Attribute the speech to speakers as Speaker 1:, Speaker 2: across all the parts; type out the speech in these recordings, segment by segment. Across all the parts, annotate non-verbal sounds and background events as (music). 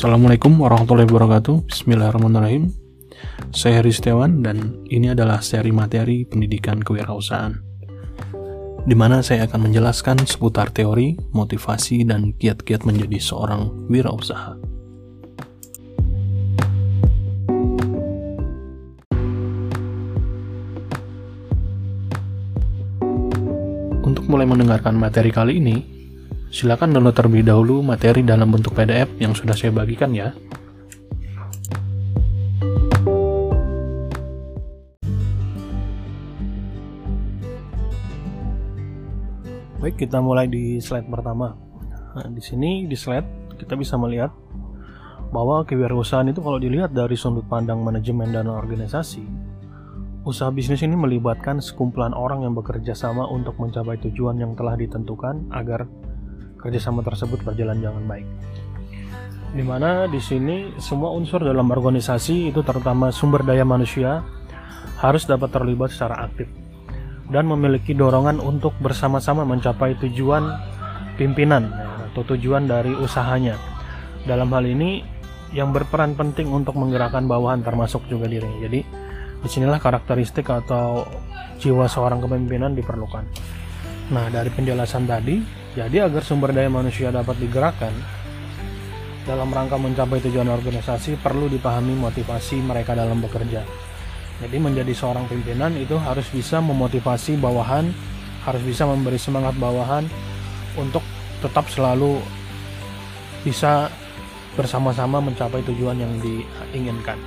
Speaker 1: Assalamualaikum warahmatullahi wabarakatuh Bismillahirrahmanirrahim Saya Heri Setiawan dan ini adalah seri materi pendidikan kewirausahaan di mana saya akan menjelaskan seputar teori, motivasi, dan kiat-kiat menjadi seorang wirausaha. Untuk mulai mendengarkan materi kali ini, silakan download terlebih dahulu materi dalam bentuk PDF yang sudah saya bagikan ya. Baik, kita mulai di slide pertama. Nah, di sini di slide kita bisa melihat bahwa kewirausahaan itu kalau dilihat dari sudut pandang manajemen dan organisasi, usaha bisnis ini melibatkan sekumpulan orang yang bekerja sama untuk mencapai tujuan yang telah ditentukan agar kerjasama tersebut berjalan dengan baik. Di mana di sini semua unsur dalam organisasi itu terutama sumber daya manusia harus dapat terlibat secara aktif dan memiliki dorongan untuk bersama-sama mencapai tujuan pimpinan atau tujuan dari usahanya. Dalam hal ini yang berperan penting untuk menggerakkan bawahan termasuk juga dirinya. Jadi di sinilah karakteristik atau jiwa seorang kepemimpinan diperlukan. Nah dari penjelasan tadi, jadi agar sumber daya manusia dapat digerakkan dalam rangka mencapai tujuan organisasi perlu dipahami motivasi mereka dalam bekerja jadi menjadi seorang pimpinan itu harus bisa memotivasi bawahan, harus bisa memberi semangat bawahan untuk tetap selalu bisa bersama-sama mencapai tujuan yang diinginkan.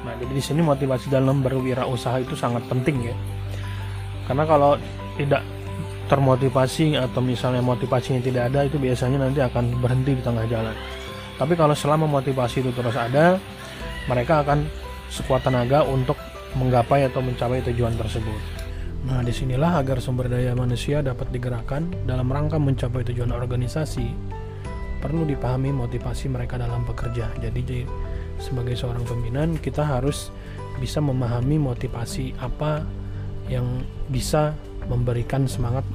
Speaker 1: Nah, jadi di sini motivasi dalam berwirausaha itu sangat penting ya. Karena kalau tidak termotivasi atau misalnya motivasinya tidak ada itu biasanya nanti akan berhenti di tengah jalan. Tapi kalau selama motivasi itu terus ada, mereka akan sekuat tenaga untuk menggapai atau mencapai tujuan tersebut. Nah, di sinilah agar sumber daya manusia dapat digerakkan dalam rangka mencapai tujuan organisasi, perlu dipahami motivasi mereka dalam bekerja. Jadi, sebagai seorang pimpinan, kita harus bisa memahami motivasi apa yang bisa memberikan semangat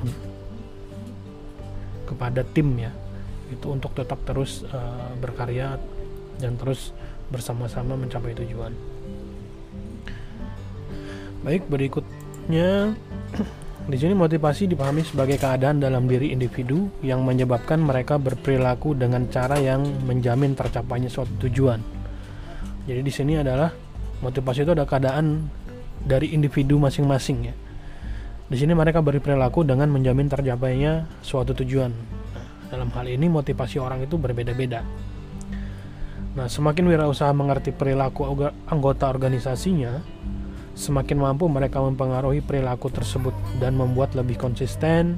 Speaker 1: kepada tim ya, itu untuk tetap terus uh, berkarya dan terus bersama-sama mencapai tujuan. Baik, berikutnya (clears throat) di sini motivasi dipahami sebagai keadaan dalam diri individu yang menyebabkan mereka berperilaku dengan cara yang menjamin tercapainya suatu tujuan. Jadi di sini adalah motivasi itu ada keadaan dari individu masing-masing ya. Di sini mereka berperilaku dengan menjamin tercapainya suatu tujuan. Dalam hal ini motivasi orang itu berbeda-beda. Nah, semakin wirausaha mengerti perilaku anggota organisasinya, semakin mampu mereka mempengaruhi perilaku tersebut dan membuat lebih konsisten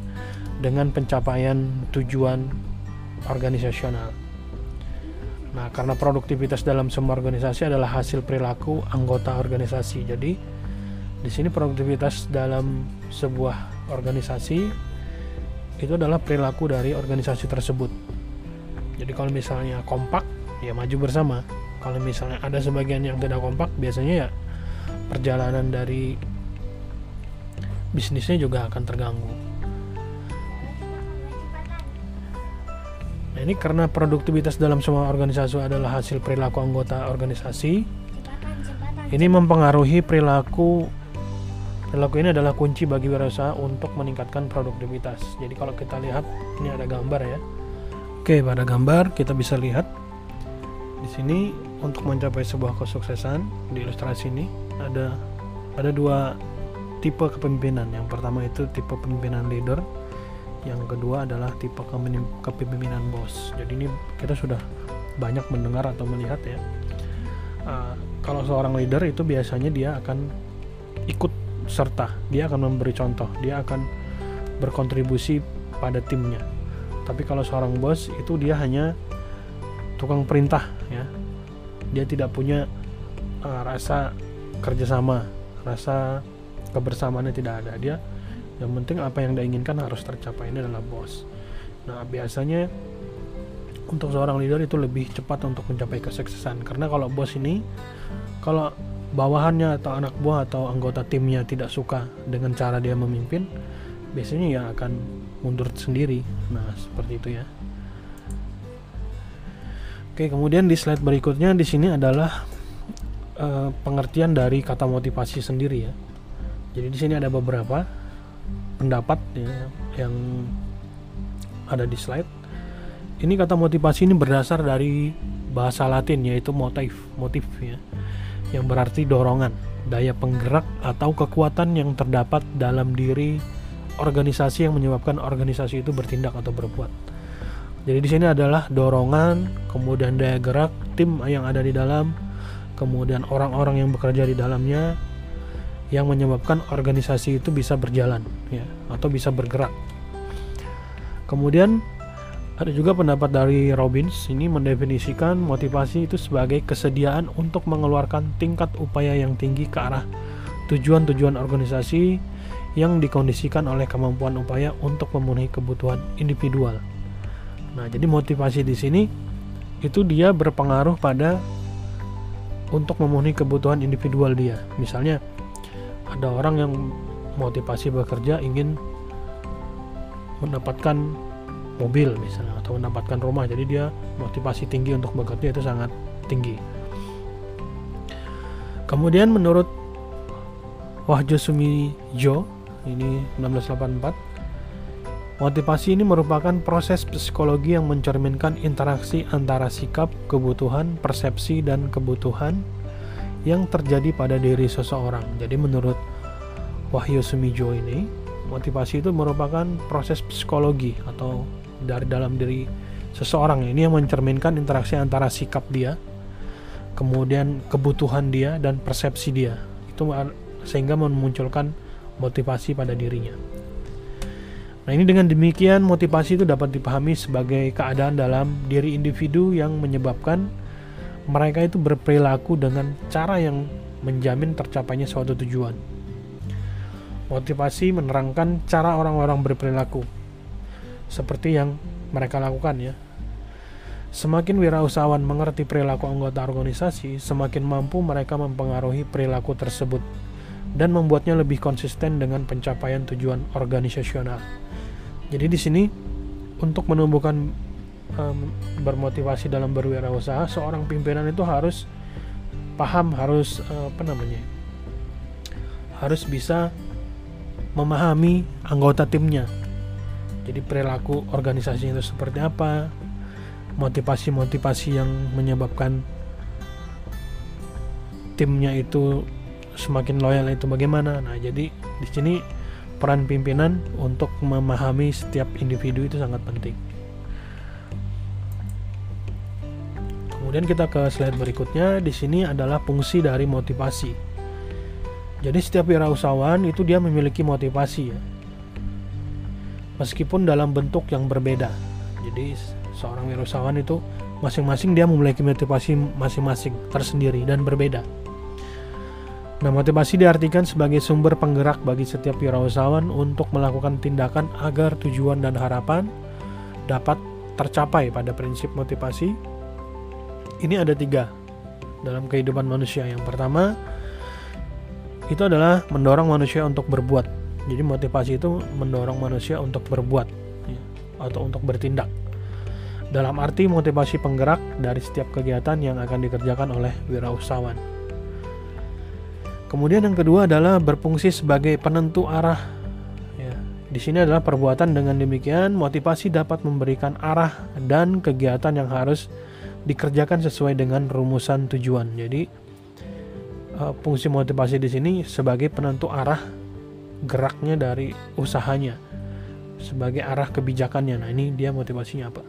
Speaker 1: dengan pencapaian tujuan organisasional. Nah, karena produktivitas dalam semua organisasi adalah hasil perilaku anggota organisasi. Jadi, di sini produktivitas dalam sebuah organisasi itu adalah perilaku dari organisasi tersebut. Jadi, kalau misalnya kompak, ya maju bersama. Kalau misalnya ada sebagian yang tidak kompak, biasanya ya perjalanan dari bisnisnya juga akan terganggu. Nah, ini karena produktivitas dalam semua organisasi adalah hasil perilaku anggota organisasi. Ini mempengaruhi perilaku perilaku ini adalah kunci bagi wirausaha untuk meningkatkan produktivitas. Jadi kalau kita lihat ini ada gambar ya. Oke, pada gambar kita bisa lihat di sini untuk mencapai sebuah kesuksesan di ilustrasi ini ada ada dua tipe kepemimpinan. Yang pertama itu tipe pemimpinan leader, yang kedua adalah tipe kepemimpinan bos. Jadi ini kita sudah banyak mendengar atau melihat ya. Uh, kalau seorang leader itu biasanya dia akan ikut serta, dia akan memberi contoh, dia akan berkontribusi pada timnya. Tapi kalau seorang bos itu dia hanya tukang perintah ya, dia tidak punya uh, rasa kerjasama rasa kebersamaannya tidak ada. Dia yang penting apa yang dia inginkan harus tercapai ini adalah bos. Nah biasanya untuk seorang leader itu lebih cepat untuk mencapai kesuksesan. Karena kalau bos ini kalau bawahannya atau anak buah atau anggota timnya tidak suka dengan cara dia memimpin biasanya ya akan mundur sendiri nah seperti itu ya Oke, kemudian di slide berikutnya di sini adalah uh, pengertian dari kata motivasi sendiri ya. Jadi di sini ada beberapa pendapat ya, yang ada di slide. Ini kata motivasi ini berdasar dari bahasa Latin yaitu motif, motif ya, yang berarti dorongan, daya penggerak atau kekuatan yang terdapat dalam diri organisasi yang menyebabkan organisasi itu bertindak atau berbuat. Jadi di sini adalah dorongan, kemudian daya gerak tim yang ada di dalam, kemudian orang-orang yang bekerja di dalamnya yang menyebabkan organisasi itu bisa berjalan ya atau bisa bergerak. Kemudian ada juga pendapat dari Robbins ini mendefinisikan motivasi itu sebagai kesediaan untuk mengeluarkan tingkat upaya yang tinggi ke arah tujuan-tujuan organisasi yang dikondisikan oleh kemampuan upaya untuk memenuhi kebutuhan individual. Nah, jadi motivasi di sini itu dia berpengaruh pada untuk memenuhi kebutuhan individual dia. Misalnya ada orang yang motivasi bekerja ingin mendapatkan mobil misalnya atau mendapatkan rumah. Jadi dia motivasi tinggi untuk bekerja itu sangat tinggi. Kemudian menurut Wahjo Sumijo ini 1984 Motivasi ini merupakan proses psikologi yang mencerminkan interaksi antara sikap, kebutuhan, persepsi, dan kebutuhan yang terjadi pada diri seseorang. Jadi menurut Wahyu Sumijo ini, motivasi itu merupakan proses psikologi atau dari dalam diri seseorang ini yang mencerminkan interaksi antara sikap dia, kemudian kebutuhan dia dan persepsi dia. Itu sehingga memunculkan motivasi pada dirinya. Nah, ini dengan demikian motivasi itu dapat dipahami sebagai keadaan dalam diri individu yang menyebabkan mereka itu berperilaku dengan cara yang menjamin tercapainya suatu tujuan. Motivasi menerangkan cara orang-orang berperilaku seperti yang mereka lakukan ya. Semakin wirausahawan mengerti perilaku anggota organisasi, semakin mampu mereka mempengaruhi perilaku tersebut dan membuatnya lebih konsisten dengan pencapaian tujuan organisasional. Jadi di sini untuk menumbuhkan um, bermotivasi dalam berwirausaha, seorang pimpinan itu harus paham, harus uh, apa namanya, harus bisa memahami anggota timnya. Jadi perilaku organisasinya itu seperti apa, motivasi-motivasi yang menyebabkan timnya itu semakin loyal itu bagaimana. Nah, jadi di sini peran pimpinan untuk memahami setiap individu itu sangat penting. Kemudian kita ke slide berikutnya. Di sini adalah fungsi dari motivasi. Jadi setiap wirausahawan itu dia memiliki motivasi ya. Meskipun dalam bentuk yang berbeda. Jadi seorang wirausahawan itu masing-masing dia memiliki motivasi masing-masing tersendiri dan berbeda. Nah, motivasi diartikan sebagai sumber penggerak bagi setiap wirausahawan untuk melakukan tindakan agar tujuan dan harapan dapat tercapai pada prinsip motivasi. Ini ada tiga dalam kehidupan manusia. Yang pertama, itu adalah mendorong manusia untuk berbuat. Jadi motivasi itu mendorong manusia untuk berbuat ya, atau untuk bertindak. Dalam arti motivasi penggerak dari setiap kegiatan yang akan dikerjakan oleh wirausahawan. Kemudian yang kedua adalah berfungsi sebagai penentu arah. Ya, di sini adalah perbuatan dengan demikian motivasi dapat memberikan arah dan kegiatan yang harus dikerjakan sesuai dengan rumusan tujuan. Jadi uh, fungsi motivasi di sini sebagai penentu arah geraknya dari usahanya, sebagai arah kebijakannya. Nah ini dia motivasinya apa?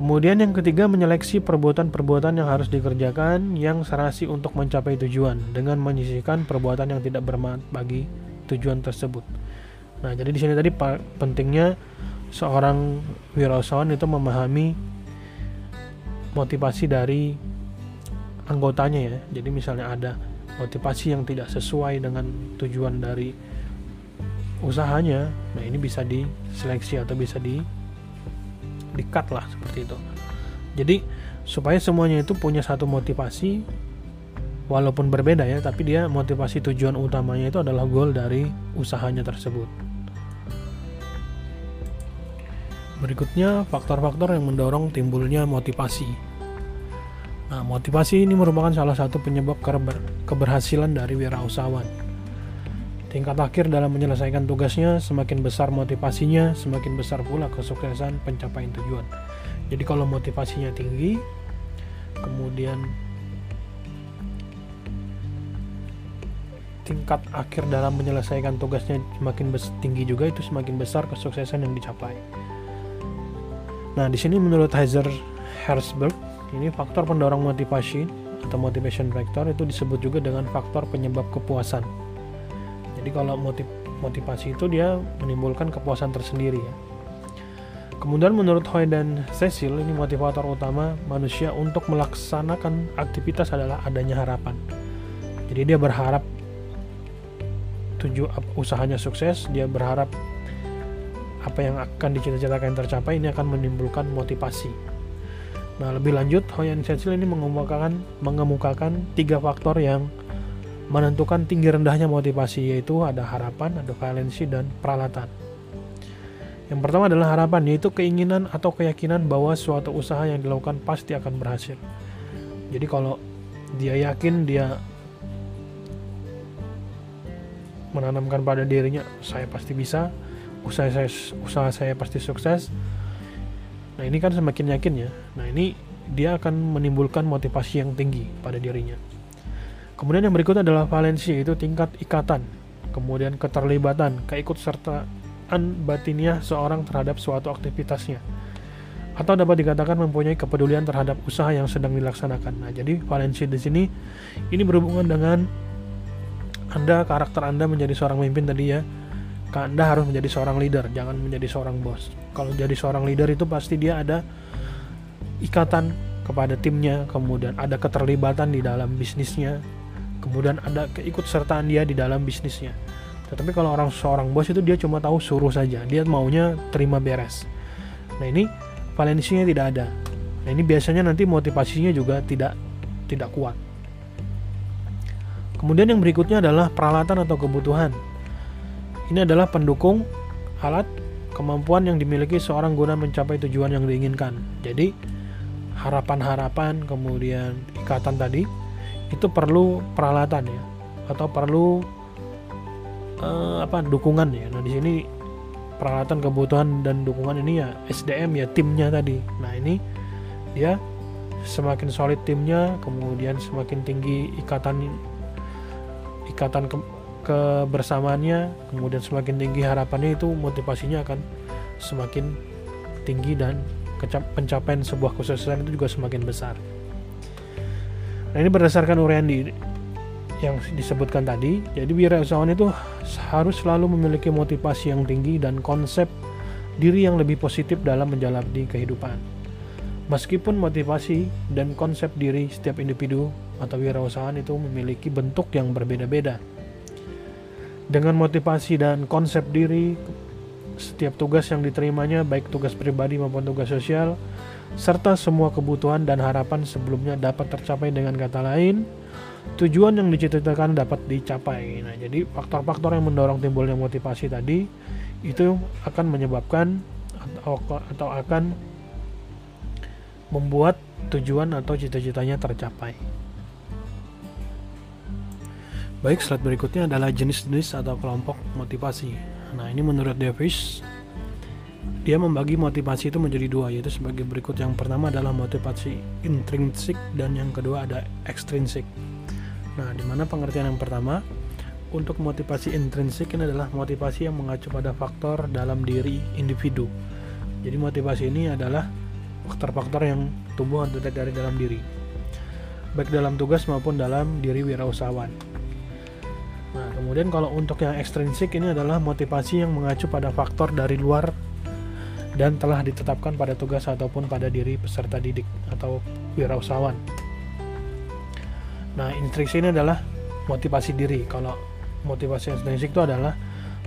Speaker 1: Kemudian yang ketiga menyeleksi perbuatan-perbuatan yang harus dikerjakan yang serasi untuk mencapai tujuan dengan menyisihkan perbuatan yang tidak bermanfaat bagi tujuan tersebut. Nah, jadi di sini tadi pentingnya seorang wirausahawan itu memahami motivasi dari anggotanya ya. Jadi misalnya ada motivasi yang tidak sesuai dengan tujuan dari usahanya, nah ini bisa diseleksi atau bisa di di cut lah seperti itu jadi supaya semuanya itu punya satu motivasi walaupun berbeda ya tapi dia motivasi tujuan utamanya itu adalah goal dari usahanya tersebut Berikutnya, faktor-faktor yang mendorong timbulnya motivasi. Nah, motivasi ini merupakan salah satu penyebab keberhasilan dari wirausahawan. Tingkat akhir dalam menyelesaikan tugasnya, semakin besar motivasinya, semakin besar pula kesuksesan pencapaian tujuan. Jadi kalau motivasinya tinggi, kemudian tingkat akhir dalam menyelesaikan tugasnya semakin tinggi juga itu semakin besar kesuksesan yang dicapai. Nah, di sini menurut Heiser Herzberg, ini faktor pendorong motivasi atau motivation factor itu disebut juga dengan faktor penyebab kepuasan. Jadi kalau motiv motivasi itu dia menimbulkan kepuasan tersendiri ya. Kemudian menurut Hoy dan Cecil ini motivator utama manusia untuk melaksanakan aktivitas adalah adanya harapan. Jadi dia berharap tuju usahanya sukses dia berharap apa yang akan dicita-citakan tercapai ini akan menimbulkan motivasi nah lebih lanjut Hoyan Cecil ini mengemukakan mengemukakan tiga faktor yang menentukan tinggi rendahnya motivasi yaitu ada harapan, ada valensi dan peralatan. Yang pertama adalah harapan yaitu keinginan atau keyakinan bahwa suatu usaha yang dilakukan pasti akan berhasil. Jadi kalau dia yakin dia menanamkan pada dirinya saya pasti bisa usaha saya usaha saya pasti sukses nah ini kan semakin yakin ya nah ini dia akan menimbulkan motivasi yang tinggi pada dirinya kemudian yang berikut adalah valensi yaitu tingkat ikatan kemudian keterlibatan keikutsertaan batiniah seorang terhadap suatu aktivitasnya atau dapat dikatakan mempunyai kepedulian terhadap usaha yang sedang dilaksanakan. Nah, jadi valensi di sini ini berhubungan dengan anda karakter Anda menjadi seorang pemimpin tadi ya. Anda harus menjadi seorang leader, jangan menjadi seorang bos. Kalau jadi seorang leader itu pasti dia ada ikatan kepada timnya, kemudian ada keterlibatan di dalam bisnisnya, kemudian ada keikutsertaan dia di dalam bisnisnya. Tetapi kalau orang seorang bos itu dia cuma tahu suruh saja, dia maunya terima beres. Nah ini valensinya tidak ada. Nah ini biasanya nanti motivasinya juga tidak tidak kuat. Kemudian yang berikutnya adalah peralatan atau kebutuhan. Ini adalah pendukung alat kemampuan yang dimiliki seorang guna mencapai tujuan yang diinginkan. Jadi harapan-harapan kemudian ikatan tadi itu perlu peralatan ya atau perlu uh, apa dukungan ya. Nah di sini peralatan kebutuhan dan dukungan ini ya SDM ya timnya tadi. Nah ini dia semakin solid timnya kemudian semakin tinggi ikatan ikatan ke kebersamaannya kemudian semakin tinggi harapannya itu motivasinya akan semakin tinggi dan pencapaian sebuah kesuksesan itu juga semakin besar. Nah ini berdasarkan urian di yang disebutkan tadi, jadi wirausahawan itu harus selalu memiliki motivasi yang tinggi dan konsep diri yang lebih positif dalam menjalani kehidupan. Meskipun motivasi dan konsep diri setiap individu atau wirausahaan itu memiliki bentuk yang berbeda-beda. Dengan motivasi dan konsep diri, setiap tugas yang diterimanya, baik tugas pribadi maupun tugas sosial, serta semua kebutuhan dan harapan sebelumnya dapat tercapai dengan kata lain, tujuan yang diciptakan dapat dicapai. Nah, jadi faktor-faktor yang mendorong timbulnya motivasi tadi itu akan menyebabkan atau, atau akan membuat tujuan atau cita-citanya tercapai. Baik, slide berikutnya adalah jenis-jenis atau kelompok motivasi. Nah, ini menurut Davis, dia membagi motivasi itu menjadi dua, yaitu sebagai berikut. Yang pertama adalah motivasi intrinsik dan yang kedua ada ekstrinsik. Nah, di mana pengertian yang pertama? Untuk motivasi intrinsik ini adalah motivasi yang mengacu pada faktor dalam diri individu. Jadi motivasi ini adalah faktor-faktor yang tumbuh dari dalam diri, baik dalam tugas maupun dalam diri wirausahawan. Nah, kemudian kalau untuk yang ekstrinsik ini adalah motivasi yang mengacu pada faktor dari luar dan telah ditetapkan pada tugas ataupun pada diri peserta didik atau wirausahawan. Nah, intrinsik ini adalah motivasi diri. Kalau motivasi ekstrinsik itu adalah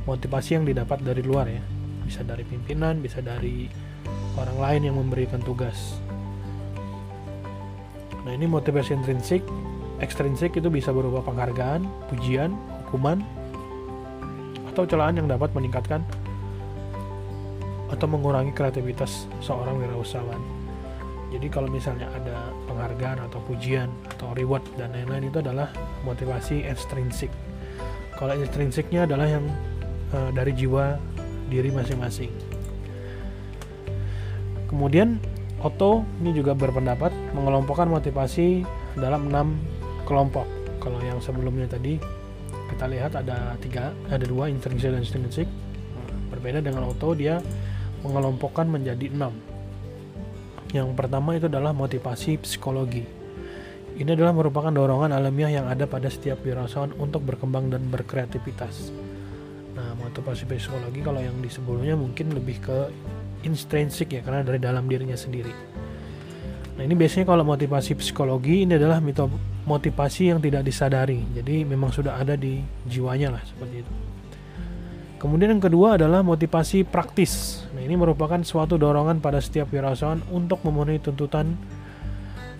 Speaker 1: motivasi yang didapat dari luar ya. Bisa dari pimpinan, bisa dari orang lain yang memberikan tugas. Nah, ini motivasi intrinsik. Ekstrinsik itu bisa berupa penghargaan, pujian, hukuman atau celaan yang dapat meningkatkan atau mengurangi kreativitas seorang wirausahawan. Jadi kalau misalnya ada penghargaan atau pujian atau reward dan lain-lain itu adalah motivasi ekstrinsik. Kalau ekstrinsiknya adalah yang uh, dari jiwa diri masing-masing. Kemudian Otto ini juga berpendapat mengelompokkan motivasi dalam enam kelompok. Kalau yang sebelumnya tadi kita lihat ada tiga, ada dua intrinsik dan extrinsic. Berbeda dengan Otto dia mengelompokkan menjadi enam. Yang pertama itu adalah motivasi psikologi. Ini adalah merupakan dorongan alamiah yang ada pada setiap wirausahawan untuk berkembang dan berkreativitas. Nah, motivasi psikologi kalau yang di sebelumnya mungkin lebih ke intrinsik ya karena dari dalam dirinya sendiri. Nah, ini biasanya kalau motivasi psikologi ini adalah motivasi yang tidak disadari. Jadi memang sudah ada di jiwanya lah seperti itu. Kemudian yang kedua adalah motivasi praktis. Nah, ini merupakan suatu dorongan pada setiap wirausahawan untuk memenuhi tuntutan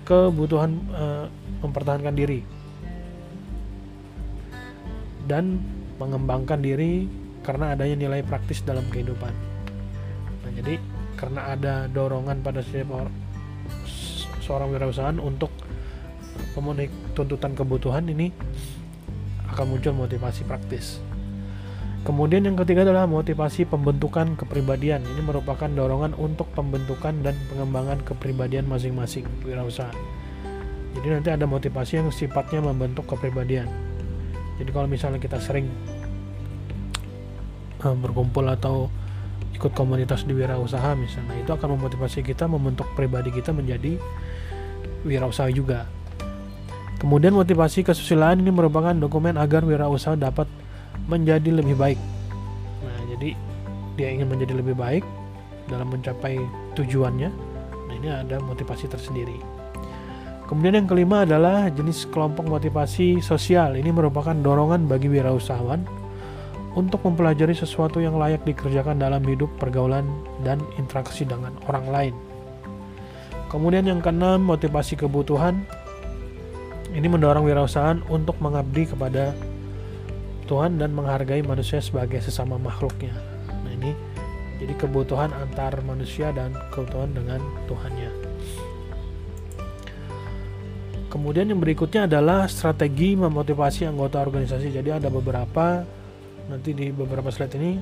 Speaker 1: kebutuhan e, mempertahankan diri dan mengembangkan diri karena adanya nilai praktis dalam kehidupan. Nah, jadi karena ada dorongan pada setiap or, seorang wirausahawan untuk memenuhi tuntutan kebutuhan ini akan muncul motivasi praktis. Kemudian yang ketiga adalah motivasi pembentukan kepribadian. Ini merupakan dorongan untuk pembentukan dan pengembangan kepribadian masing-masing wirausaha. Jadi nanti ada motivasi yang sifatnya membentuk kepribadian. Jadi kalau misalnya kita sering uh, berkumpul atau ikut komunitas di wirausaha misalnya, itu akan memotivasi kita membentuk pribadi kita menjadi wirausaha juga. Kemudian motivasi kesusilaan ini merupakan dokumen agar wirausaha dapat menjadi lebih baik. Nah, jadi dia ingin menjadi lebih baik dalam mencapai tujuannya. Nah, ini ada motivasi tersendiri. Kemudian yang kelima adalah jenis kelompok motivasi sosial. Ini merupakan dorongan bagi wirausahawan untuk mempelajari sesuatu yang layak dikerjakan dalam hidup, pergaulan, dan interaksi dengan orang lain. Kemudian yang keenam, motivasi kebutuhan. Ini mendorong wirausahaan untuk mengabdi kepada Tuhan dan menghargai manusia sebagai sesama makhluknya. Nah ini jadi kebutuhan antar manusia dan kebutuhan dengan Tuhannya. Kemudian yang berikutnya adalah strategi memotivasi anggota organisasi. Jadi ada beberapa nanti di beberapa slide ini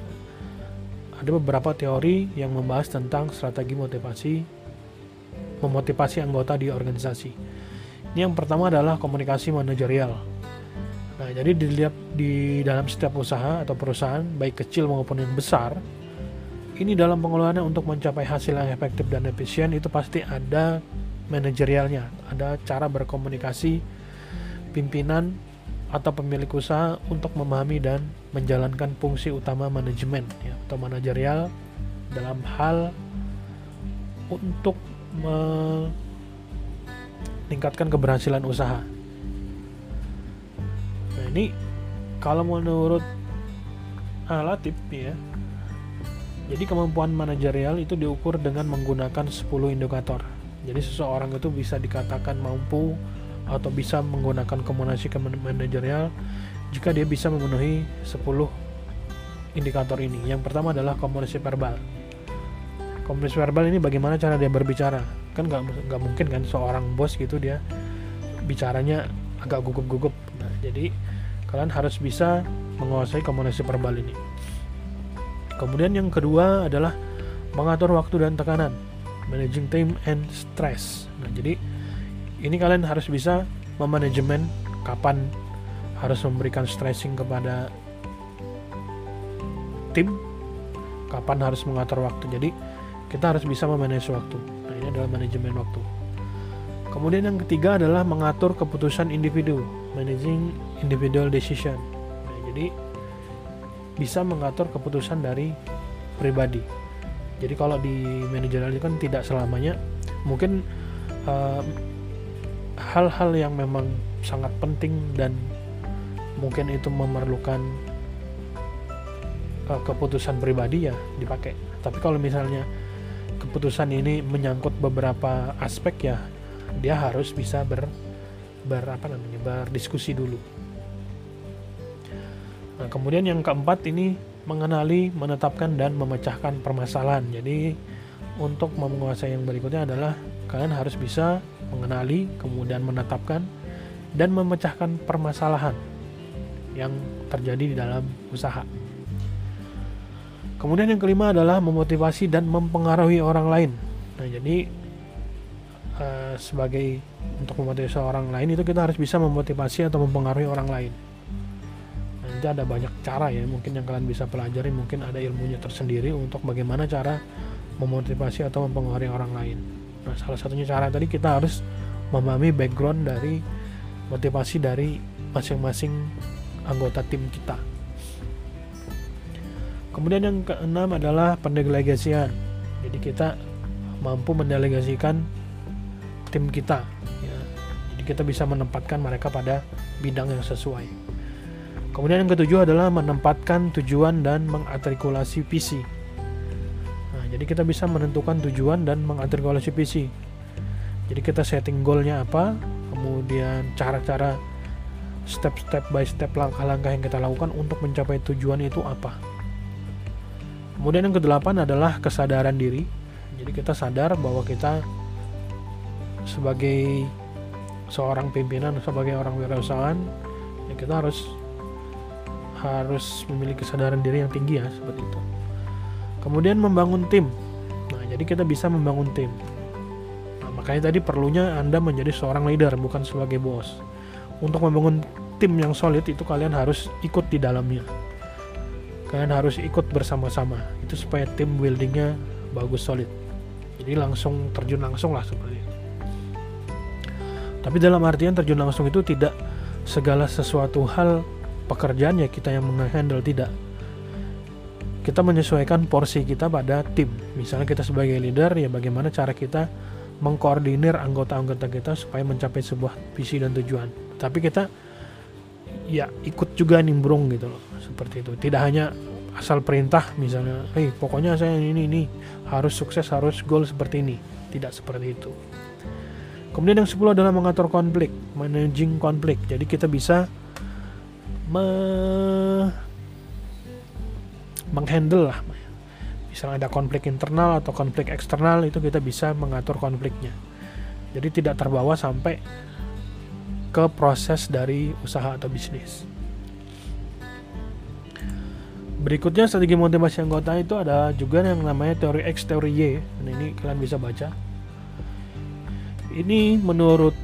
Speaker 1: ada beberapa teori yang membahas tentang strategi motivasi memotivasi anggota di organisasi. Ini yang pertama adalah komunikasi manajerial. Nah, jadi dilihat di dalam setiap usaha atau perusahaan, baik kecil maupun yang besar, ini dalam pengelolaannya untuk mencapai hasil yang efektif dan efisien itu pasti ada manajerialnya, ada cara berkomunikasi pimpinan atau pemilik usaha untuk memahami dan menjalankan fungsi utama manajemen ya, atau manajerial dalam hal untuk meningkatkan keberhasilan usaha. Ini kalau menurut Alatif ya. Jadi kemampuan manajerial itu diukur dengan menggunakan 10 indikator. Jadi seseorang itu bisa dikatakan mampu atau bisa menggunakan komunikasi manajerial jika dia bisa memenuhi 10 indikator ini. Yang pertama adalah komunikasi verbal. Komunikasi verbal ini bagaimana cara dia berbicara kan nggak nggak mungkin kan seorang bos gitu dia bicaranya agak gugup-gugup. Nah jadi kalian harus bisa menguasai komunikasi verbal ini. Kemudian yang kedua adalah mengatur waktu dan tekanan managing time and stress. Nah jadi ini kalian harus bisa memanajemen kapan harus memberikan stressing kepada tim kapan harus mengatur waktu. Jadi kita harus bisa memanage waktu adalah manajemen waktu kemudian yang ketiga adalah mengatur keputusan individu managing individual decision. Nah, jadi bisa mengatur keputusan dari pribadi. Jadi kalau di manajerial kan tidak selamanya mungkin hal hal-hal yang memang sangat penting dan mungkin itu memerlukan uh, keputusan pribadi ya dipakai. Tapi kalau misalnya keputusan ini menyangkut beberapa aspek ya dia harus bisa ber ber apa namanya berdiskusi dulu. Nah kemudian yang keempat ini mengenali, menetapkan dan memecahkan permasalahan. Jadi untuk menguasai yang berikutnya adalah kalian harus bisa mengenali, kemudian menetapkan dan memecahkan permasalahan yang terjadi di dalam usaha. Kemudian yang kelima adalah memotivasi dan mempengaruhi orang lain. Nah, jadi uh, sebagai untuk memotivasi orang lain itu kita harus bisa memotivasi atau mempengaruhi orang lain. Nah, nanti ada banyak cara ya, mungkin yang kalian bisa pelajari, mungkin ada ilmunya tersendiri untuk bagaimana cara memotivasi atau mempengaruhi orang lain. Nah, salah satunya cara tadi kita harus memahami background dari motivasi dari masing-masing anggota tim kita. Kemudian yang keenam adalah pendelegasian. Jadi kita mampu mendelegasikan tim kita. Ya. Jadi kita bisa menempatkan mereka pada bidang yang sesuai. Kemudian yang ketujuh adalah menempatkan tujuan dan mengartikulasi visi. Nah, jadi kita bisa menentukan tujuan dan mengartikulasi visi. Jadi kita setting goalnya apa, kemudian cara-cara step-step by step langkah-langkah yang kita lakukan untuk mencapai tujuan itu apa. Kemudian yang kedelapan adalah kesadaran diri. Jadi kita sadar bahwa kita sebagai seorang pimpinan, sebagai orang wirausahaan, ya kita harus harus memiliki kesadaran diri yang tinggi ya seperti itu. Kemudian membangun tim. Nah, jadi kita bisa membangun tim. Nah, makanya tadi perlunya Anda menjadi seorang leader bukan sebagai bos. Untuk membangun tim yang solid itu kalian harus ikut di dalamnya kalian harus ikut bersama-sama. Itu supaya tim buildingnya bagus solid. Jadi langsung terjun langsung lah seperti itu. Tapi dalam artian terjun langsung itu tidak segala sesuatu hal pekerjaan ya kita yang menghandle tidak. Kita menyesuaikan porsi kita pada tim. Misalnya kita sebagai leader ya bagaimana cara kita mengkoordinir anggota-anggota kita supaya mencapai sebuah visi dan tujuan. Tapi kita ya ikut juga nimbrung gitu loh seperti itu. Tidak hanya asal perintah misalnya hei pokoknya saya ini ini harus sukses harus goal seperti ini. Tidak seperti itu. Kemudian yang 10 adalah mengatur konflik managing konflik. Jadi kita bisa me menghandle lah. Misalnya ada konflik internal atau konflik eksternal itu kita bisa mengatur konfliknya. Jadi tidak terbawa sampai ke proses dari usaha atau bisnis. Berikutnya strategi motivasi anggota itu ada juga yang namanya teori X, teori Y. Nah, ini kalian bisa baca. Ini menurut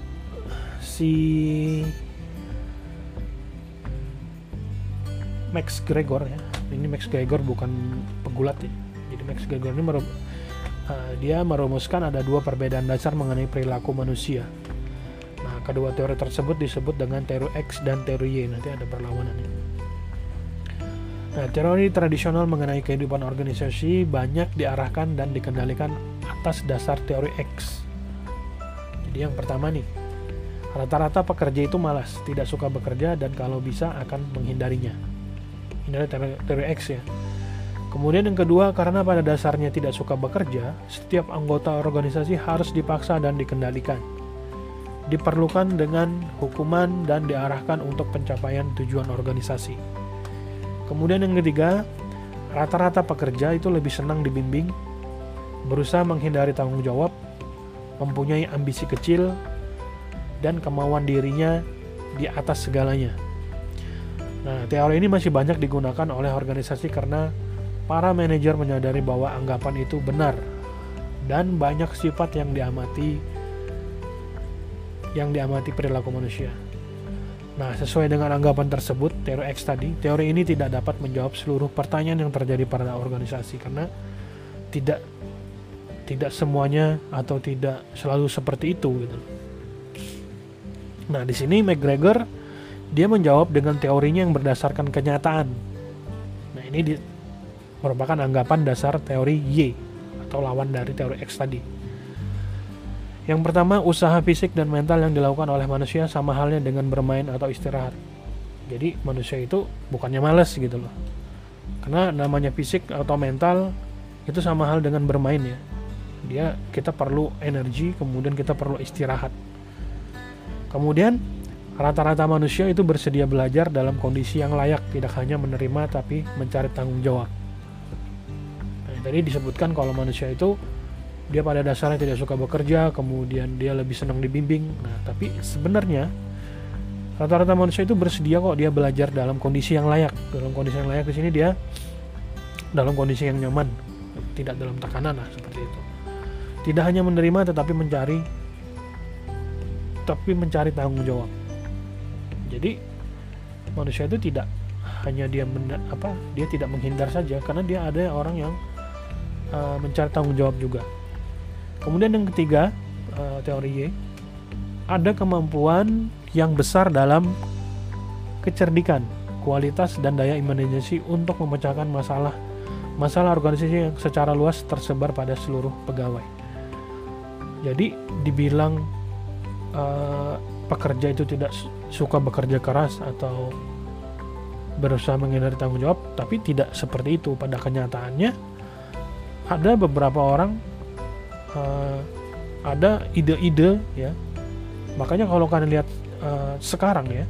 Speaker 1: si Max Gregor ya. Ini Max Gregor bukan pegulat ya. Jadi Max Gregor ini merum, uh, dia merumuskan ada dua perbedaan dasar mengenai perilaku manusia. Kedua teori tersebut disebut dengan teori X dan teori Y. Nanti ada perlawanan. Nah, teori tradisional mengenai kehidupan organisasi banyak diarahkan dan dikendalikan atas dasar teori X. Jadi yang pertama nih, rata-rata pekerja itu malas, tidak suka bekerja dan kalau bisa akan menghindarinya. Ini adalah teori, teori X ya. Kemudian yang kedua, karena pada dasarnya tidak suka bekerja, setiap anggota organisasi harus dipaksa dan dikendalikan diperlukan dengan hukuman dan diarahkan untuk pencapaian tujuan organisasi. Kemudian yang ketiga, rata-rata pekerja itu lebih senang dibimbing, berusaha menghindari tanggung jawab, mempunyai ambisi kecil, dan kemauan dirinya di atas segalanya. Nah, teori ini masih banyak digunakan oleh organisasi karena para manajer menyadari bahwa anggapan itu benar dan banyak sifat yang diamati yang diamati perilaku manusia. Nah, sesuai dengan anggapan tersebut, teori X tadi, teori ini tidak dapat menjawab seluruh pertanyaan yang terjadi pada organisasi karena tidak tidak semuanya atau tidak selalu seperti itu gitu. Nah, di sini McGregor dia menjawab dengan teorinya yang berdasarkan kenyataan. Nah, ini di, merupakan anggapan dasar teori Y atau lawan dari teori X tadi. Yang pertama, usaha fisik dan mental yang dilakukan oleh manusia sama halnya dengan bermain atau istirahat. Jadi manusia itu bukannya males gitu loh. Karena namanya fisik atau mental itu sama hal dengan bermain ya. Dia kita perlu energi, kemudian kita perlu istirahat. Kemudian Rata-rata manusia itu bersedia belajar dalam kondisi yang layak, tidak hanya menerima tapi mencari tanggung jawab. Nah, tadi disebutkan kalau manusia itu dia pada dasarnya tidak suka bekerja, kemudian dia lebih senang dibimbing. Nah, tapi sebenarnya rata-rata manusia itu bersedia kok dia belajar dalam kondisi yang layak. Dalam kondisi yang layak di sini dia dalam kondisi yang nyaman, tidak dalam tekanan lah seperti itu. Tidak hanya menerima tetapi mencari tapi mencari tanggung jawab jadi manusia itu tidak hanya dia men, apa dia tidak menghindar saja karena dia ada orang yang uh, mencari tanggung jawab juga kemudian yang ketiga uh, teori Y ada kemampuan yang besar dalam kecerdikan kualitas dan daya imajinasi untuk memecahkan masalah masalah organisasi yang secara luas tersebar pada seluruh pegawai jadi dibilang uh, pekerja itu tidak suka bekerja keras atau berusaha menghindari tanggung jawab, tapi tidak seperti itu pada kenyataannya. Ada beberapa orang uh, ada ide-ide ya. Makanya kalau kalian lihat uh, sekarang ya,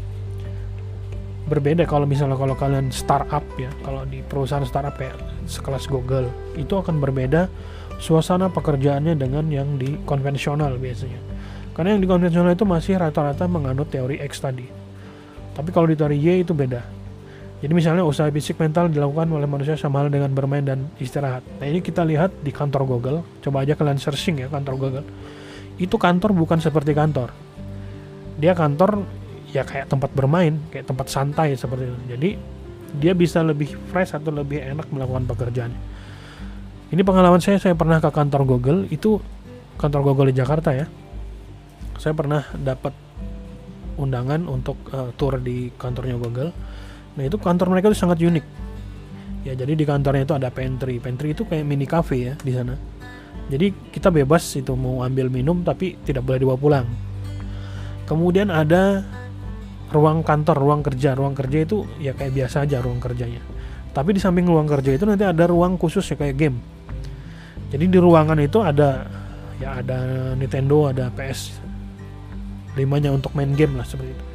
Speaker 1: berbeda kalau misalnya kalau kalian startup ya, kalau di perusahaan startup kayak sekelas Google itu akan berbeda suasana pekerjaannya dengan yang di konvensional biasanya karena yang di konvensional itu masih rata-rata menganut teori X tadi. Tapi kalau di teori Y itu beda. Jadi misalnya usaha fisik mental dilakukan oleh manusia sama hal dengan bermain dan istirahat. Nah ini kita lihat di kantor Google. Coba aja kalian searching ya kantor Google. Itu kantor bukan seperti kantor. Dia kantor ya kayak tempat bermain, kayak tempat santai seperti itu. Jadi dia bisa lebih fresh atau lebih enak melakukan pekerjaan. Ini pengalaman saya, saya pernah ke kantor Google, itu kantor Google di Jakarta ya saya pernah dapat undangan untuk uh, tour di kantornya Google. Nah itu kantor mereka itu sangat unik. Ya jadi di kantornya itu ada pantry. Pantry itu kayak mini cafe ya di sana. Jadi kita bebas itu mau ambil minum tapi tidak boleh dibawa pulang. Kemudian ada ruang kantor, ruang kerja. Ruang kerja itu ya kayak biasa aja ruang kerjanya. Tapi di samping ruang kerja itu nanti ada ruang khusus ya kayak game. Jadi di ruangan itu ada ya ada Nintendo, ada PS limanya untuk main game lah seperti itu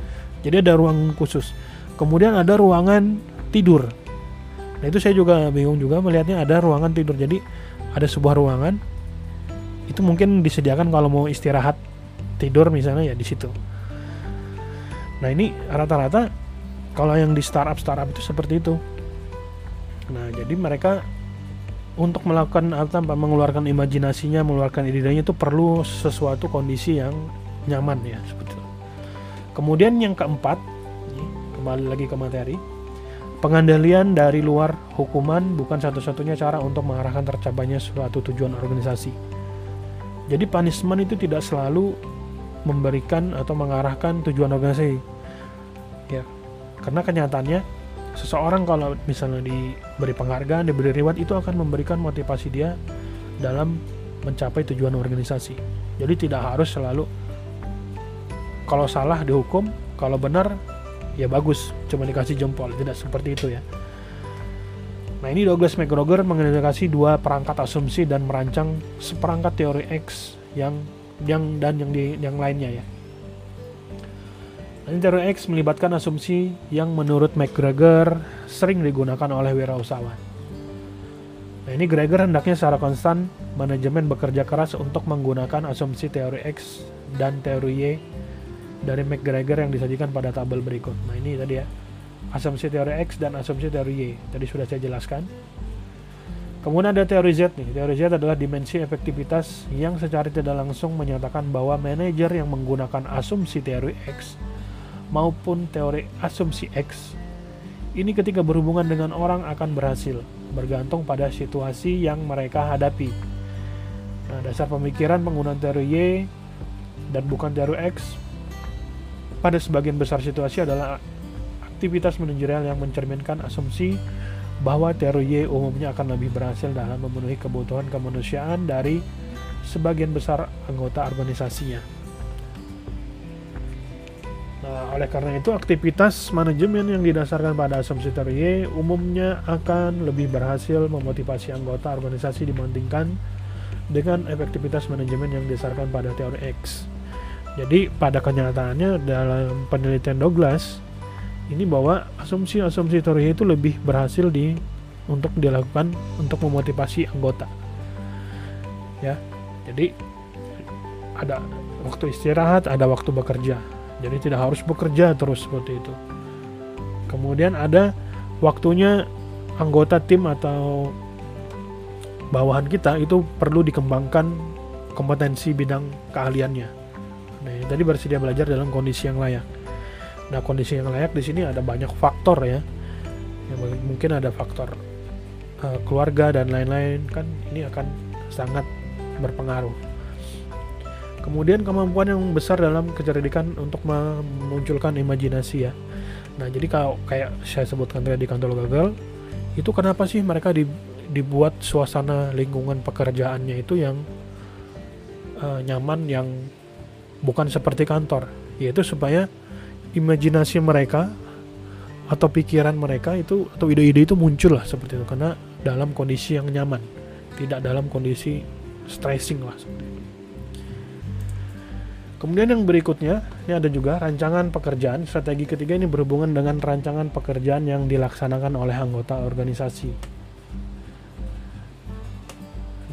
Speaker 1: jadi ada ruang khusus kemudian ada ruangan tidur. Nah itu saya juga bingung juga melihatnya ada ruangan tidur. Jadi ada sebuah ruangan itu mungkin disediakan kalau mau istirahat tidur misalnya ya di situ. Nah ini rata-rata kalau yang di startup startup itu seperti itu. Nah jadi mereka untuk melakukan apa mengeluarkan imajinasinya mengeluarkan ide-idenya itu perlu sesuatu kondisi yang nyaman ya seperti itu. Kemudian yang keempat, kembali lagi ke materi, pengandalian dari luar hukuman bukan satu-satunya cara untuk mengarahkan tercapainya suatu tujuan organisasi. Jadi punishment itu tidak selalu memberikan atau mengarahkan tujuan organisasi. Ya, karena kenyataannya seseorang kalau misalnya diberi penghargaan, diberi reward itu akan memberikan motivasi dia dalam mencapai tujuan organisasi. Jadi tidak harus selalu kalau salah dihukum kalau benar ya bagus. Cuma dikasih jempol. Tidak seperti itu ya. Nah ini Douglas McGregor mengidentifikasi dua perangkat asumsi dan merancang seperangkat teori X yang yang dan yang di yang lainnya ya. Ini teori X melibatkan asumsi yang menurut McGregor sering digunakan oleh wirausahawan. Nah ini Gregor hendaknya secara konstan manajemen bekerja keras untuk menggunakan asumsi teori X dan teori Y dari McGregor yang disajikan pada tabel berikut. Nah ini tadi ya, asumsi teori X dan asumsi teori Y. Tadi sudah saya jelaskan. Kemudian ada teori Z nih. Teori Z adalah dimensi efektivitas yang secara tidak langsung menyatakan bahwa manajer yang menggunakan asumsi teori X maupun teori asumsi X ini ketika berhubungan dengan orang akan berhasil, bergantung pada situasi yang mereka hadapi. Nah, dasar pemikiran penggunaan teori Y dan bukan teori X pada sebagian besar situasi adalah aktivitas manajerial yang mencerminkan asumsi bahwa teori Y umumnya akan lebih berhasil dalam memenuhi kebutuhan kemanusiaan dari sebagian besar anggota organisasinya. Nah, oleh karena itu aktivitas manajemen yang didasarkan pada asumsi teori Y umumnya akan lebih berhasil memotivasi anggota organisasi dibandingkan dengan efektivitas manajemen yang didasarkan pada teori X. Jadi pada kenyataannya dalam penelitian Douglas ini bahwa asumsi-asumsi teori itu lebih berhasil di untuk dilakukan untuk memotivasi anggota. Ya. Jadi ada waktu istirahat, ada waktu bekerja. Jadi tidak harus bekerja terus seperti itu. Kemudian ada waktunya anggota tim atau bawahan kita itu perlu dikembangkan kompetensi bidang keahliannya. Nah, tadi bersedia belajar dalam kondisi yang layak. Nah, kondisi yang layak di sini ada banyak faktor ya. Yang mungkin ada faktor uh, keluarga dan lain-lain kan ini akan sangat berpengaruh. Kemudian kemampuan yang besar dalam kecerdikan untuk memunculkan imajinasi ya. Nah, jadi kalau kayak saya sebutkan tadi di kantor gagal, itu kenapa sih mereka di, dibuat suasana lingkungan pekerjaannya itu yang uh, nyaman yang bukan seperti kantor, yaitu supaya imajinasi mereka atau pikiran mereka itu atau ide-ide itu muncul lah seperti itu karena dalam kondisi yang nyaman, tidak dalam kondisi stressing lah seperti itu. Kemudian yang berikutnya, ini ada juga rancangan pekerjaan. Strategi ketiga ini berhubungan dengan rancangan pekerjaan yang dilaksanakan oleh anggota organisasi.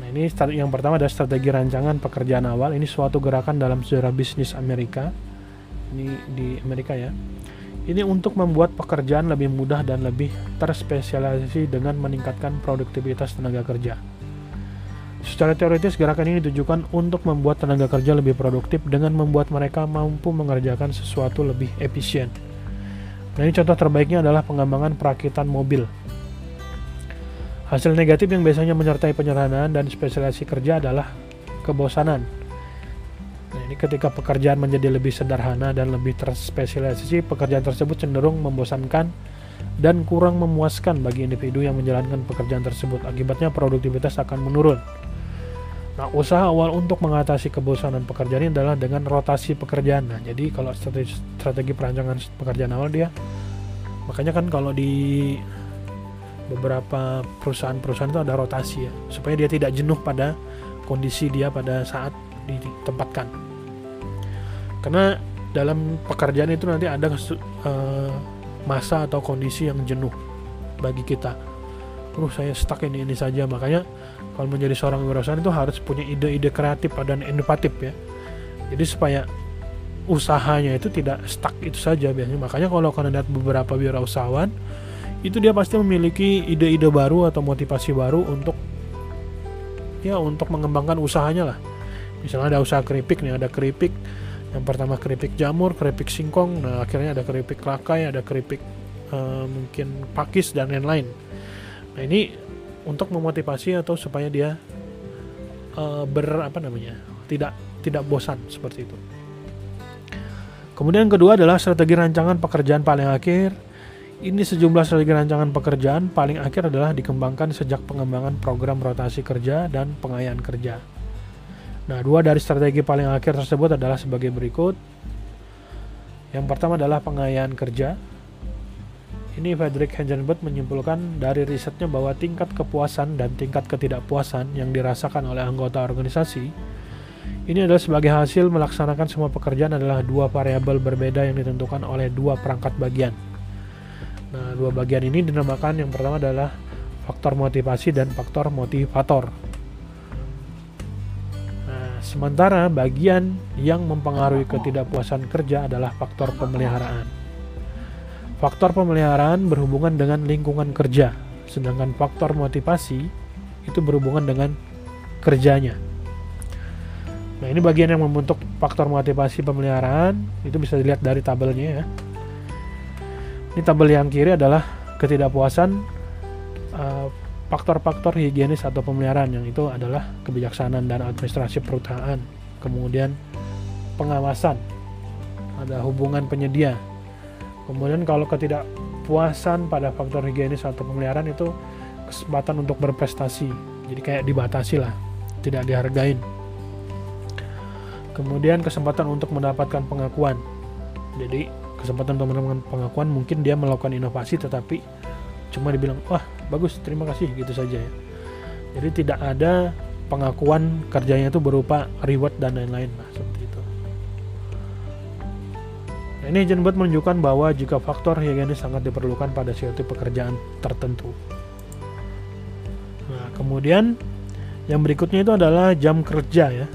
Speaker 1: Ini yang pertama adalah strategi rancangan pekerjaan awal. Ini suatu gerakan dalam sejarah bisnis Amerika. Ini di Amerika ya. Ini untuk membuat pekerjaan lebih mudah dan lebih terspesialisasi dengan meningkatkan produktivitas tenaga kerja. Secara teoritis, gerakan ini ditujukan untuk membuat tenaga kerja lebih produktif dengan membuat mereka mampu mengerjakan sesuatu lebih efisien. Nah, ini contoh terbaiknya adalah pengembangan perakitan mobil. Hasil negatif yang biasanya menyertai penyerahan dan spesialisasi kerja adalah kebosanan. Nah, ini ketika pekerjaan menjadi lebih sederhana dan lebih terspesialisasi, pekerjaan tersebut cenderung membosankan dan kurang memuaskan bagi individu yang menjalankan pekerjaan tersebut. Akibatnya produktivitas akan menurun. Nah, usaha awal untuk mengatasi kebosanan pekerjaan ini adalah dengan rotasi pekerjaan. Nah, jadi kalau strategi, strategi perancangan pekerjaan awal dia, makanya kan kalau di beberapa perusahaan-perusahaan itu ada rotasi ya, supaya dia tidak jenuh pada kondisi dia pada saat ditempatkan. Karena dalam pekerjaan itu nanti ada uh, masa atau kondisi yang jenuh bagi kita. Uh, saya stuck ini ini saja, makanya kalau menjadi seorang wirausahaan itu harus punya ide-ide kreatif dan inovatif ya jadi supaya usahanya itu tidak stuck itu saja biasanya makanya kalau kalian lihat beberapa wirausahawan itu dia pasti memiliki ide-ide baru atau motivasi baru untuk ya untuk mengembangkan usahanya lah misalnya ada usaha keripik nih ada keripik yang pertama keripik jamur keripik singkong nah akhirnya ada keripik lakai ada keripik uh, mungkin pakis dan lain-lain nah ini untuk memotivasi atau supaya dia uh, ber apa namanya tidak tidak bosan seperti itu. Kemudian yang kedua adalah strategi rancangan pekerjaan paling akhir. Ini sejumlah strategi rancangan pekerjaan paling akhir adalah dikembangkan sejak pengembangan program rotasi kerja dan pengayaan kerja. Nah, dua dari strategi paling akhir tersebut adalah sebagai berikut. Yang pertama adalah pengayaan kerja, ini Frederick Hengenbert menyimpulkan dari risetnya bahwa tingkat kepuasan dan tingkat ketidakpuasan yang dirasakan oleh anggota organisasi ini adalah sebagai hasil melaksanakan semua pekerjaan adalah dua variabel berbeda yang ditentukan oleh dua perangkat bagian. Nah, dua bagian ini dinamakan yang pertama adalah faktor motivasi dan faktor motivator. Nah, sementara bagian yang mempengaruhi ketidakpuasan kerja adalah faktor pemeliharaan. Faktor pemeliharaan berhubungan dengan lingkungan kerja, sedangkan faktor motivasi itu berhubungan dengan kerjanya. Nah, ini bagian yang membentuk faktor motivasi pemeliharaan, itu bisa dilihat dari tabelnya ya. Ini tabel yang kiri adalah ketidakpuasan uh, faktor-faktor higienis atau pemeliharaan yang itu adalah kebijaksanaan dan administrasi perusahaan. Kemudian pengawasan, ada hubungan penyedia, Kemudian kalau ketidakpuasan pada faktor higienis atau pemeliharaan itu kesempatan untuk berprestasi. Jadi kayak dibatasi lah, tidak dihargain. Kemudian kesempatan untuk mendapatkan pengakuan. Jadi kesempatan untuk pengakuan mungkin dia melakukan inovasi tetapi cuma dibilang wah bagus terima kasih gitu saja ya. Jadi tidak ada pengakuan kerjanya itu berupa reward dan lain-lain lah seperti itu. ini Agent Bot menunjukkan bahwa jika faktor higienis sangat diperlukan pada suatu pekerjaan tertentu. Nah, kemudian yang berikutnya itu adalah jam kerja ya.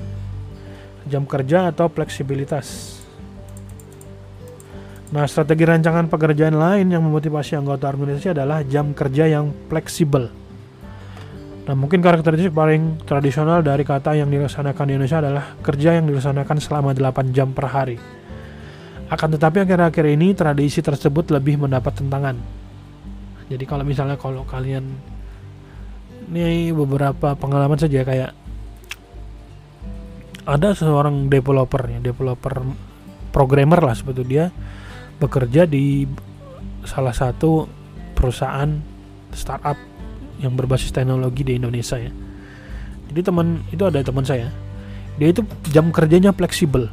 Speaker 1: Jam kerja atau fleksibilitas. Nah, strategi rancangan pekerjaan lain yang memotivasi anggota organisasi adalah jam kerja yang fleksibel. Nah, mungkin karakteristik paling tradisional dari kata yang dilaksanakan di Indonesia adalah kerja yang dilaksanakan selama 8 jam per hari. Akan tetapi akhir-akhir ini tradisi tersebut lebih mendapat tentangan. Jadi kalau misalnya kalau kalian ini beberapa pengalaman saja kayak ada seorang developer ya, developer programmer lah sebetulnya dia bekerja di salah satu perusahaan startup yang berbasis teknologi di Indonesia ya. Jadi teman itu ada teman saya. Dia itu jam kerjanya fleksibel.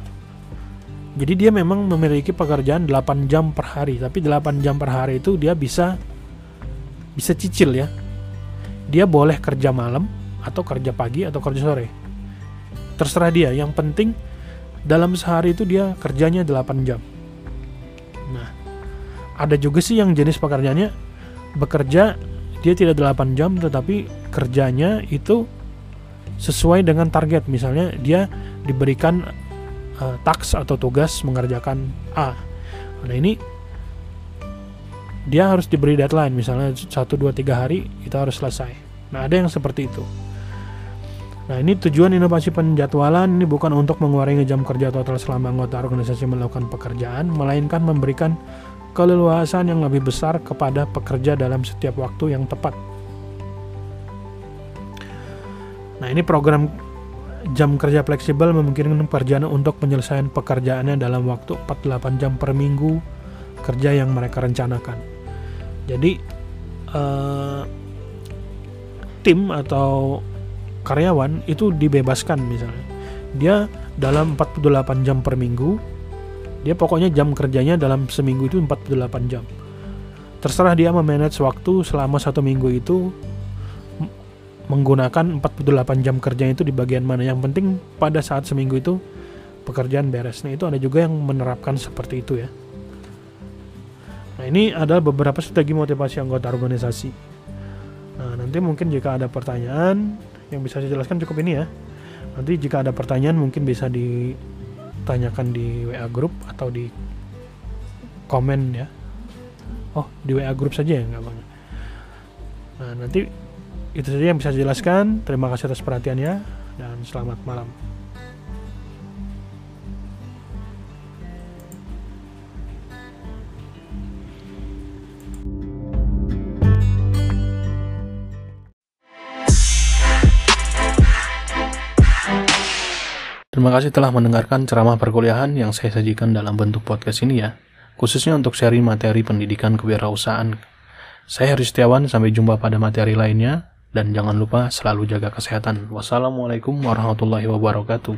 Speaker 1: Jadi dia memang memiliki pekerjaan 8 jam per hari, tapi 8 jam per hari itu dia bisa bisa cicil ya. Dia boleh kerja malam atau kerja pagi atau kerja sore. Terserah dia, yang penting dalam sehari itu dia kerjanya 8 jam ada juga sih yang jenis pekerjaannya bekerja dia tidak 8 jam tetapi kerjanya itu sesuai dengan target. Misalnya dia diberikan uh, taks atau tugas mengerjakan A. Nah ini dia harus diberi deadline. Misalnya 1 2 3 hari kita harus selesai. Nah ada yang seperti itu. Nah ini tujuan inovasi penjadwalan. Ini bukan untuk mengurangi jam kerja total selama anggota organisasi melakukan pekerjaan, melainkan memberikan keleluasan yang lebih besar kepada pekerja dalam setiap waktu yang tepat. Nah, ini program jam kerja fleksibel memungkinkan pekerjaan untuk penyelesaian pekerjaannya dalam waktu 48 jam per minggu kerja yang mereka rencanakan. Jadi uh, tim atau karyawan itu dibebaskan misalnya. Dia dalam 48 jam per minggu dia pokoknya jam kerjanya dalam seminggu itu 48 jam. Terserah dia memanage waktu selama satu minggu itu menggunakan 48 jam kerjanya itu di bagian mana. Yang penting pada saat seminggu itu pekerjaan beres. Nah itu ada juga yang menerapkan seperti itu ya. Nah ini adalah beberapa strategi motivasi anggota organisasi. Nah nanti mungkin jika ada pertanyaan yang bisa saya jelaskan cukup ini ya. Nanti jika ada pertanyaan mungkin bisa di tanyakan di WA group atau di komen ya. Oh di WA group saja ya nggak bang nah nanti itu saja yang bisa dijelaskan. Terima kasih atas perhatiannya dan selamat malam
Speaker 2: Terima kasih telah mendengarkan ceramah perkuliahan yang saya sajikan dalam bentuk podcast ini ya, khususnya untuk sharing materi pendidikan kewirausahaan. Saya Heri Setiawan, sampai jumpa pada materi lainnya, dan jangan lupa selalu jaga kesehatan. Wassalamualaikum warahmatullahi wabarakatuh.